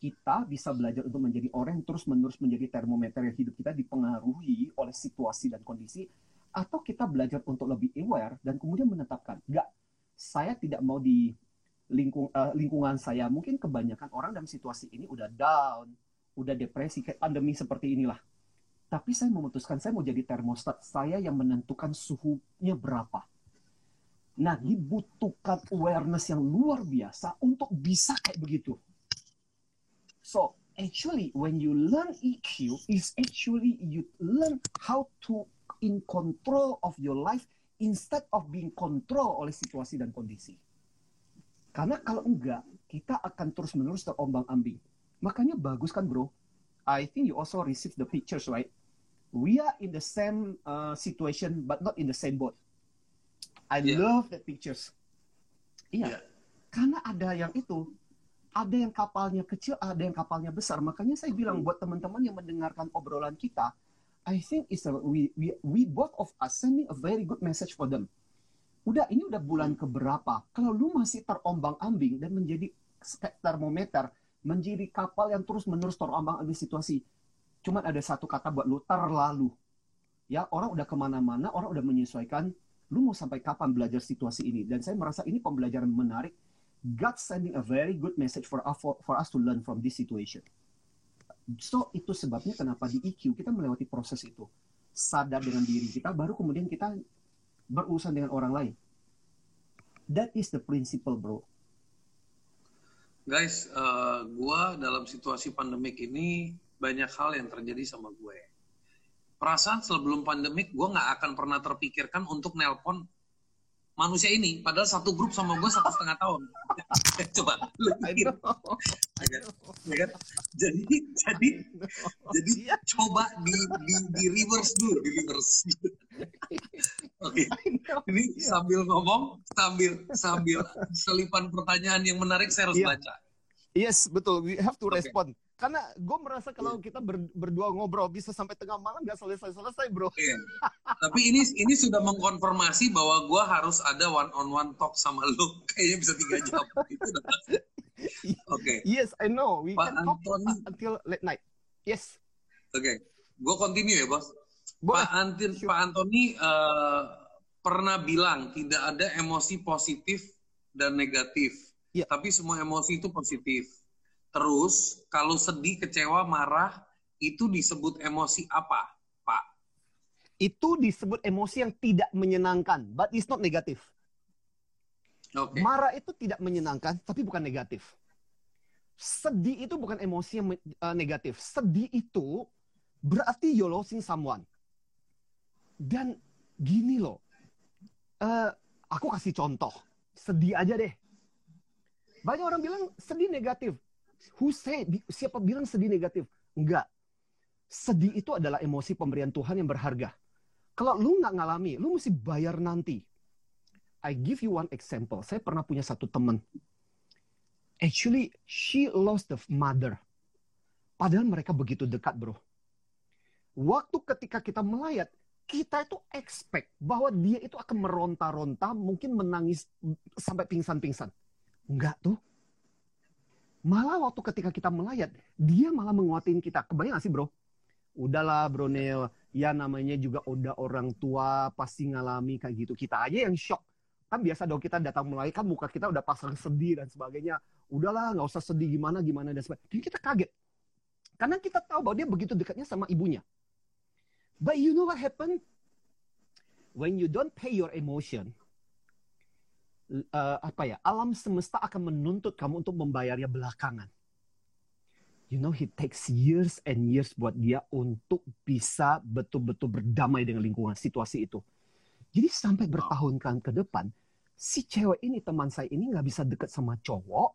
kita bisa belajar untuk menjadi orang yang terus-menerus menjadi termometer yang hidup kita dipengaruhi oleh situasi dan kondisi atau kita belajar untuk lebih aware dan kemudian menetapkan, enggak, saya tidak mau di lingkung, eh, lingkungan saya mungkin kebanyakan orang dalam situasi ini udah down, udah depresi kayak pandemi seperti inilah. Tapi saya memutuskan saya mau jadi termostat saya yang menentukan suhunya berapa. Nah, dibutuhkan awareness yang luar biasa untuk bisa kayak begitu. So, actually when you learn EQ is actually you learn how to in control of your life instead of being control oleh situasi dan kondisi. Karena kalau enggak, kita akan terus-menerus terombang-ambing. Makanya bagus kan bro? I think you also receive the pictures, right? We are in the same uh, situation, but not in the same boat. I Yeah. love the pictures. Iya, Yeah. karena ada yang itu, ada yang kapalnya kecil, ada yang kapalnya besar. Makanya saya bilang buat teman-teman yang mendengarkan obrolan kita, I think it's a, we, we, we both of us sending a very good message for them. Udah, ini udah bulan keberapa? Kalau lu masih terombang-ambing dan menjadi termometer, menjadi kapal yang terus-menerus terombang-ambing situasi, cuman ada satu kata buat lu, terlalu. Ya, orang udah ke mana-mana, orang udah menyesuaikan, lu mau sampai kapan belajar situasi ini? Dan saya merasa ini pembelajaran menarik. God sending a very good message for us, for, us to learn from this situation. So, itu sebabnya kenapa di EQ kita melewati proses itu. Sadar dengan diri kita, baru kemudian kita berurusan dengan orang lain. That is the principle, bro. Guys, eh, gua dalam situasi pandemik ini banyak hal yang terjadi sama gue. Perasaan sebelum pandemik gue nggak akan pernah terpikirkan untuk nelpon manusia ini. Padahal satu grup sama gue satu setengah tahun. Coba, lu pikir, know. I ya kan? know. Ya kan? Jadi, jadi, jadi Iya, coba di, di, di reverse dulu, di reverse. Oke, know. ini Iya. sambil ngomong, sambil sambil selipan pertanyaan yang menarik saya harus Iya. baca. Yes, betul. We have to Oke. respond. Karena gue merasa kalau kita ber- berdua ngobrol bisa sampai tengah malam nggak selesai-selesai, bro. Iya. Tapi ini ini sudah mengkonfirmasi bahwa gue harus ada one on one talk sama lu. Kayaknya bisa tiga jam. Itu udah pasti. Oke, Yes, I know. We Pak can talk Antoni. until late night. Yes. oke. Gue continue ya bos. Boleh. Pak Antin, Pak Antoni eh, pernah bilang tidak ada emosi positif dan negatif. Iya. Tapi semua emosi itu positif. Terus kalau sedih, kecewa, marah itu disebut emosi apa, Pak? Itu disebut emosi yang tidak menyenangkan, but it's not negatif. Oke. Marah itu tidak menyenangkan, tapi bukan negatif. Sedih itu bukan emosi yang eh, negatif. Sedih itu berarti you're losing someone. Dan gini loh, eh, aku kasih contoh. Sedih aja deh. Banyak orang bilang sedih negatif. Who? Bi- Siapa bilang sedih negatif? Enggak. Sedih itu adalah emosi pemberian Tuhan yang berharga. Kalau lu nggak ngalami, lu mesti bayar nanti. I give you one example. Saya pernah punya satu teman. Actually, she lost the mother. Padahal mereka begitu dekat, bro. Waktu ketika kita melayat, kita itu expect bahwa dia itu akan meronta-ronta, mungkin menangis sampai pingsan-pingsan. Enggak tuh. Malah waktu ketika kita melayat, dia malah menguatin kita. Kebayang gak sih, bro? Udahlah, bro Neil. Ya namanya juga udah orang tua, pasti ngalami kayak gitu. Kita aja yang shock kan biasa dong kita datang mulai kan muka kita udah pasang sedih dan sebagainya udahlah nggak usah sedih gimana gimana dan sebagainya jadi kita kaget Karena kita tahu bahwa dia begitu dekatnya sama ibunya. But you know what happened? When you don't pay your emotion, uh, apa ya? Alam semesta akan menuntut kamu untuk membayarnya belakangan. You know, it takes years and years buat dia untuk bisa betul-betul berdamai dengan lingkungan situasi itu. Jadi sampai bertahun-tahun ke depan, si cewek ini teman saya ini nggak bisa deket sama cowok,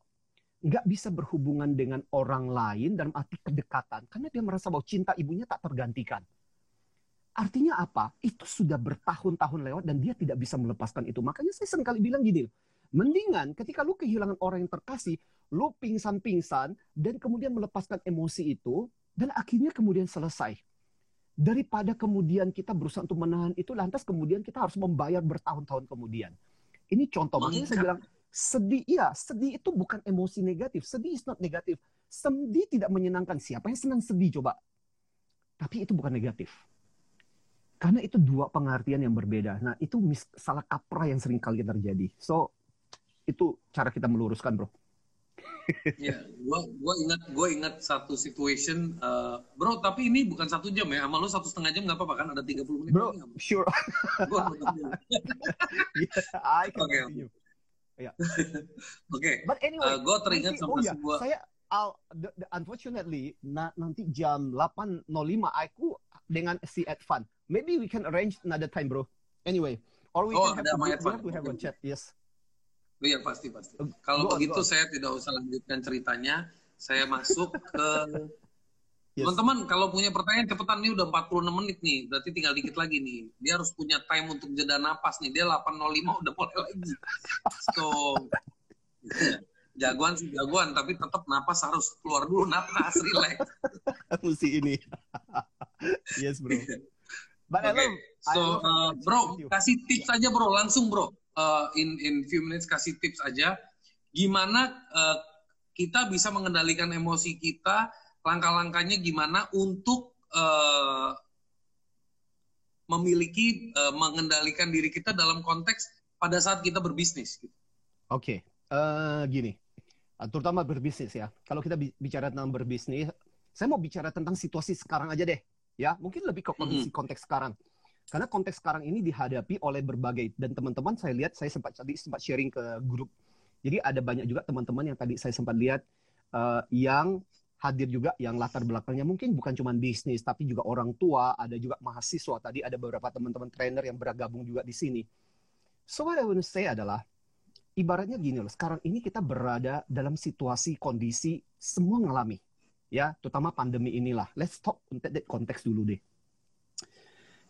nggak bisa berhubungan dengan orang lain dalam arti kedekatan karena dia merasa bahwa cinta ibunya tak tergantikan. Artinya apa? Itu sudah bertahun-tahun lewat dan dia tidak bisa melepaskan itu. Makanya saya sering kali bilang gini, mendingan ketika lu kehilangan orang yang terkasih, lu pingsan-pingsan dan kemudian melepaskan emosi itu dan akhirnya kemudian selesai daripada kemudian kita berusaha untuk menahan itu lantas kemudian kita harus membayar bertahun-tahun kemudian. Ini contoh makanya saya bilang sedih iya, sedih itu bukan emosi negatif. Sedih is not negatif. Sedih tidak menyenangkan. Siapa yang senang sedih coba? Tapi itu bukan negatif. Karena itu dua pengertian yang berbeda. Nah, itu salah kaprah yang sering kali terjadi. So, itu cara kita meluruskan, bro. ya, gua gua ingat gua ingat satu situation, uh, bro. Tapi ini bukan satu jam ya. Sama lu satu setengah jam nggak apa-apa kan? Ada 30 menit. Bro, lagi, sure. gua yeah, I can okay. continue. Ya. Oke. But anyway, uh, gue teringat nanti, sama oh ya, sebuah. Saya, I'll, the, the, unfortunately, na, nanti jam 8.05 aku dengan si Advan. Maybe we can arrange another time, bro. Anyway, or we oh, can have, we have to have a chat. Yes. Oh iya pasti pasti. Kalau begitu saya tidak usah lanjutkan ceritanya. Saya masuk ke teman-teman yes. kalau punya pertanyaan cepetan nih udah 46 menit nih. Berarti tinggal dikit lagi nih. Dia harus punya time untuk jeda napas nih. Dia 8.05 udah mulai lagi. So jagoan sih jagoan tapi tetap napas harus keluar dulu napas relax. Mesti ini. yes bro. Oke, okay. so uh, bro kasih tips aja bro langsung bro uh, in in few minutes kasih tips aja gimana uh, kita bisa mengendalikan emosi kita langkah-langkahnya gimana untuk uh, memiliki uh, mengendalikan diri kita dalam konteks pada saat kita berbisnis gitu. Oke, okay. uh, gini. Terutama berbisnis ya. Kalau kita bicara tentang berbisnis, saya mau bicara tentang situasi sekarang aja deh. Ya, mungkin lebih ke kondisi -hmm. konteks sekarang. Karena konteks sekarang ini dihadapi oleh berbagai dan teman-teman saya lihat saya sempat tadi sempat sharing ke grup. Jadi ada banyak juga teman-teman yang tadi saya sempat lihat uh, yang hadir juga yang latar belakangnya mungkin bukan cuma bisnis tapi juga orang tua, ada juga mahasiswa tadi ada beberapa teman-teman trainer yang bergabung juga di sini. So what I want to say adalah ibaratnya gini loh, sekarang ini kita berada dalam situasi kondisi semua ngalami ya, terutama pandemi inilah. Let's talk untuk konteks dulu deh.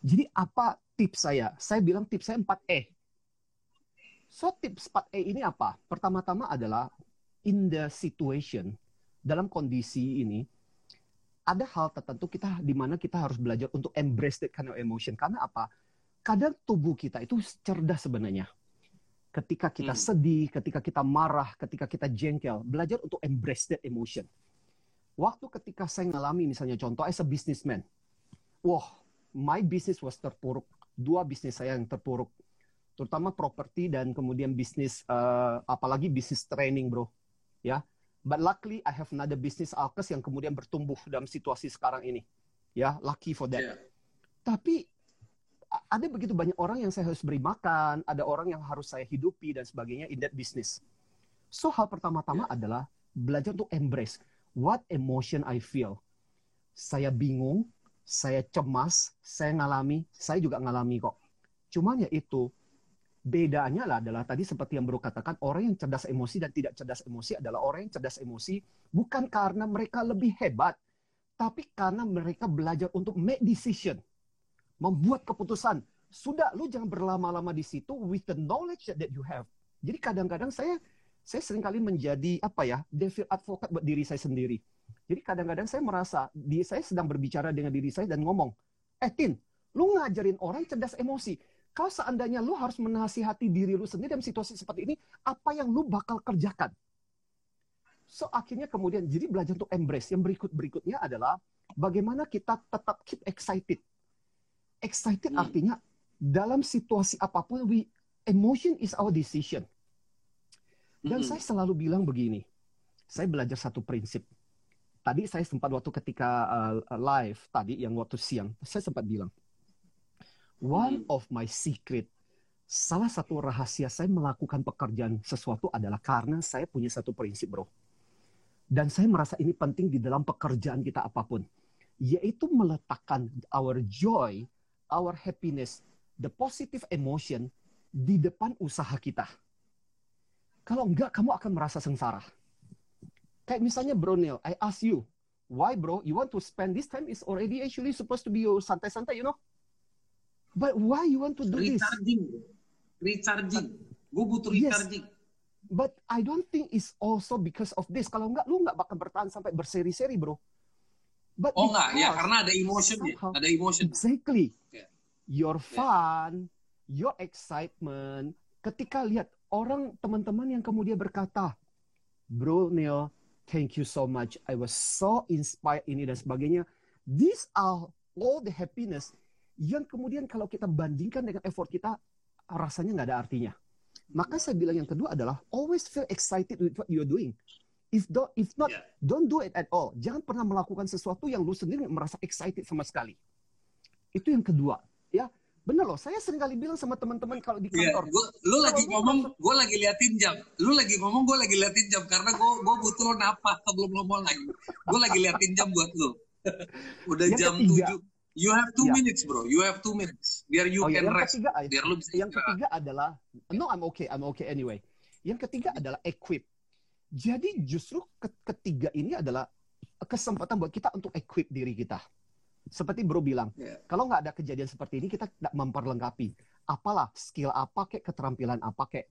Jadi apa tips saya? Saya bilang tips saya 4E. So tips 4E ini apa? Pertama-tama adalah in the situation, dalam kondisi ini, ada hal tertentu kita di mana kita harus belajar untuk embrace that kind of emotion. Karena apa? Kadang tubuh kita itu cerdas sebenarnya. Ketika kita hmm. sedih, ketika kita marah, ketika kita jengkel, belajar untuk embrace that emotion. Waktu ketika saya ngalami misalnya contoh as a businessman, wah my business was terpuruk. Dua bisnis saya yang terpuruk, terutama properti dan kemudian bisnis, uh, apalagi bisnis training, bro. Ya, but luckily I have another business Alkes yang kemudian bertumbuh dalam situasi sekarang ini. Ya, lucky for that. Yeah. Tapi ada begitu banyak orang yang saya harus beri makan, ada orang yang harus saya hidupi dan sebagainya in that business. So hal pertama-tama yeah. adalah belajar untuk embrace what emotion I feel. Saya bingung, saya cemas, saya ngalami, saya juga ngalami kok. Cuman ya itu, bedanya lah adalah tadi seperti yang baru katakan, orang yang cerdas emosi dan tidak cerdas emosi adalah orang yang cerdas emosi bukan karena mereka lebih hebat, tapi karena mereka belajar untuk make decision, membuat keputusan. Sudah, lu jangan berlama-lama di situ with the knowledge that you have. Jadi kadang-kadang saya saya sering kali menjadi apa ya, devil advocate buat diri saya sendiri jadi kadang-kadang saya merasa di saya sedang berbicara dengan diri saya dan ngomong, eh Tin, lu ngajarin orang cerdas emosi. Kalau seandainya lu harus menasihati diri lu sendiri dalam situasi seperti ini, apa yang lu bakal kerjakan? So akhirnya kemudian jadi belajar untuk embrace. Yang berikut berikutnya adalah bagaimana kita tetap keep excited. Excited hmm. artinya dalam situasi apa pun we emotion is our decision. Dan hmm. saya selalu bilang begini. Saya belajar satu prinsip tadi saya sempat waktu ketika uh, live tadi yang waktu siang saya sempat bilang one of my secret salah satu rahasia saya melakukan pekerjaan sesuatu adalah karena saya punya satu prinsip bro dan saya merasa ini penting di dalam pekerjaan kita apa pun yaitu meletakkan our joy our happiness the positive emotion di depan usaha kita kalau enggak kamu akan merasa sengsara kayak misalnya bro Neil I ask you why bro you want to spend this time is already actually supposed to be your santai-santai you know but why you want to do this Recharging. Recharging. Gue butuh Yes. recharging. But I don't think it's also because of this. Kalau enggak, lu enggak bakal bertahan sampai berseri-seri, bro. But Oh enggak, ya karena ada emotionnya. somehow- Ada emotion. Exactly. Yeah. Your fun, your excitement. Ketika lihat orang teman-teman yang kemudian berkata, Bro Neil, thank you so much. I was so inspired ini dan sebagainya. These are all the happiness yang kemudian kalau kita bandingkan dengan effort kita, rasanya nggak ada artinya. Maka saya bilang yang kedua adalah always feel excited with what you're doing. If do, if not, Yeah. don't do it at all. Jangan pernah melakukan sesuatu yang lu sendiri merasa excited sama sekali. Itu yang kedua, ya. Bener loh, saya sering kali bilang sama teman-teman kalau di Iya, kantor, gua, lu lagi ngomong, gue lagi liatin jam. Lu lagi ngomong, gue lagi liatin jam karena gue gue butuh lo napas sebelum ngomong lagi. Gue lagi liatin jam buat lu. Udah Yang jam ketiga. 7. You have two Iya. minutes, bro. You have two minutes. Biar you Oh ya, can yang rest. ketiga, Biar lu bisa yang ketiga adalah no I'm okay, I'm okay anyway. Yang ketiga adalah equip. Jadi justru ke- ketiga ini adalah kesempatan buat kita untuk equip diri kita. Seperti Bro bilang, Iya. kalau nggak ada kejadian seperti ini kita tidak memperlengkapi. Apalah skill apa kek, keterampilan apa kek.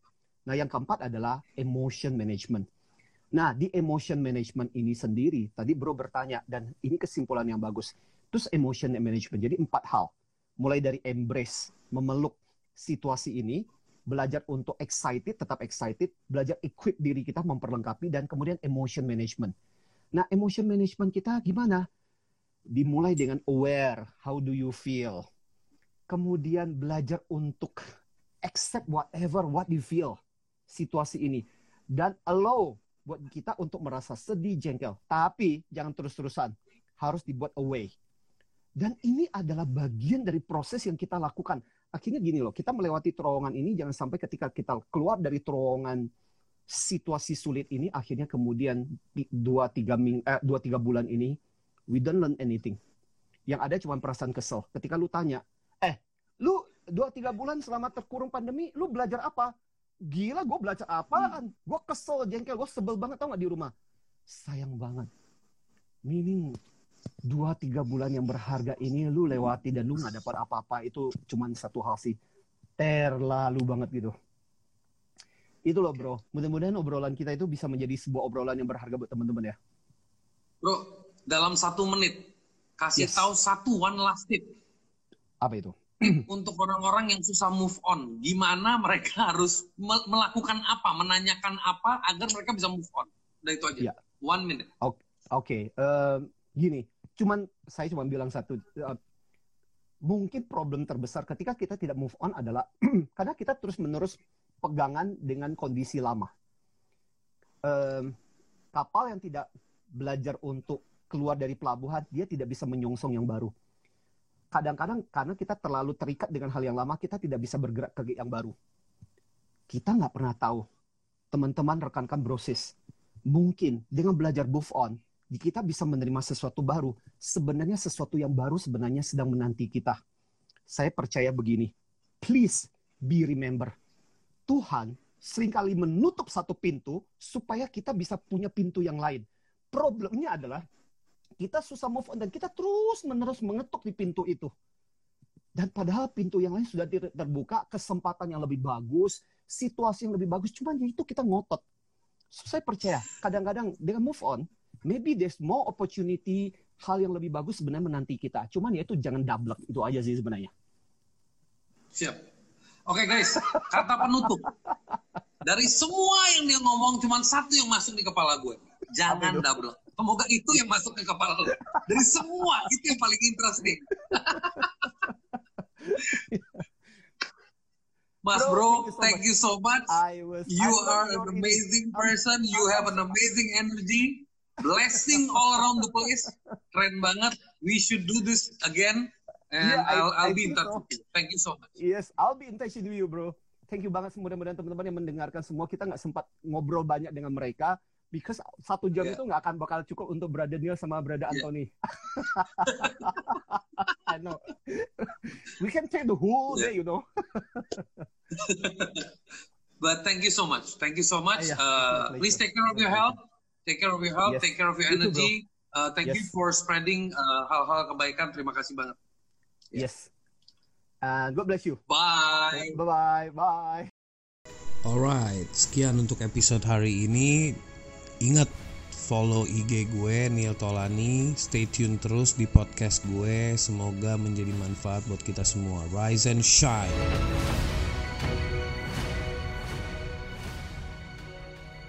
Nah yang keempat adalah emotion management. Nah di emotion management ini sendiri, tadi Bro bertanya dan ini kesimpulan yang bagus. Terus emotion management, jadi empat hal. Mulai dari embrace, memeluk situasi ini, belajar untuk excited, tetap excited, belajar equip diri kita memperlengkapi, dan kemudian emotion management. Nah, emotion management kita gimana? Dimulai dengan aware, how do you feel? Kemudian belajar untuk accept whatever what you feel situasi ini dan allow buat kita untuk merasa sedih, jengkel. Tapi jangan terus-terusan, harus dibuat away. Dan ini adalah bagian dari proses yang kita lakukan. Akhirnya gini loh, kita melewati terowongan ini jangan sampai ketika kita keluar dari terowongan situasi sulit ini, akhirnya kemudian di- dua tiga ming, eh, dua tiga bulan ini we don't learn anything. Yang ada cuma perasaan kesel. Ketika lu tanya, eh, lu dua tiga bulan selama terkurung pandemi, lu belajar apa? Gila, gue belajar apaan? Gue kesel, jengkel, gue sebel banget tau gak di rumah. Sayang banget. Meaning dua tiga bulan yang berharga ini lu lewati dan lu nggak dapat apa-apa itu cuman satu hal sih terlalu banget gitu itu loh bro mudah-mudahan obrolan kita itu bisa menjadi sebuah obrolan yang berharga buat teman-teman ya Bro, dalam satu menit, kasih Yes. tahu satu one last tip apa itu untuk orang-orang yang susah move on. Gimana mereka harus me- melakukan apa, menanyakan apa agar mereka bisa move on. Udah itu aja. Iya. One minute. Oke, em, gini, cuman saya cuma bilang satu, eh, mungkin problem terbesar ketika kita tidak move on adalah karena kita terus menerus pegangan dengan kondisi lama. Em, kapal yang tidak belajar untuk keluar dari pelabuhan, dia tidak bisa menyongsong yang baru. Kadang-kadang karena kita terlalu terikat dengan hal yang lama, kita tidak bisa bergerak ke yang baru. Kita nggak pernah tahu, teman-teman rekan-rekan brosis, mungkin dengan belajar move on, kita bisa menerima sesuatu baru. Sebenarnya sesuatu yang baru sebenarnya sedang menanti kita. Saya percaya begini, please be remember, Tuhan sering kali menutup satu pintu supaya kita bisa punya pintu yang lain. Problemnya adalah kita susah move on dan kita terus menerus mengetuk di pintu itu. Dan padahal pintu yang lain sudah ter- terbuka, kesempatan yang lebih bagus, situasi yang lebih bagus, cuman ya itu kita ngotot. So, saya percaya kadang-kadang dengan move on, maybe there's more opportunity, hal yang lebih bagus sebenarnya menanti kita. Cuman ya itu jangan double itu aja sih sebenarnya. Siap. Oke guys, kata penutup. Dari semua yang dia ngomong, cuma satu yang masuk di kepala gue. Jangan double. Semoga itu yang masuk ke kepala lo. Dari semua, itu yang paling interesting. Mas Bro, thank you so much. I was You I are an amazing person. You have an amazing energy. blessing all around the place. Keren banget. We should do this again. And Yeah, I'll, I'll I be in touch so. with you. Thank you so much. Yes, I'll be in touch with you, bro. Thank you banget. Mudah-mudahan teman-teman yang mendengarkan semua kita nggak sempat ngobrol banyak dengan mereka. Because satu jam Yeah. itu nggak akan bakal cukup untuk Brother Neil sama Brother Yeah. Anthony. I know. We can take the whole Yeah. day, you know. But thank you so much. Thank you so much. Yeah, Uh, it's my please take care of your health. Take care of your health. Yes. Take care of your You too, energy. Uh, thank you Yes. for spreading uh, hal-hal kebaikan. Terima kasih banget. Yeah. Yes. And God bless you. Bye. Bye-bye. Bye. Alright, sekian untuk episode hari ini. Ingat follow IG gue Neil Tolani. Stay tune terus di podcast gue. Semoga menjadi manfaat buat kita semua. Rise and shine.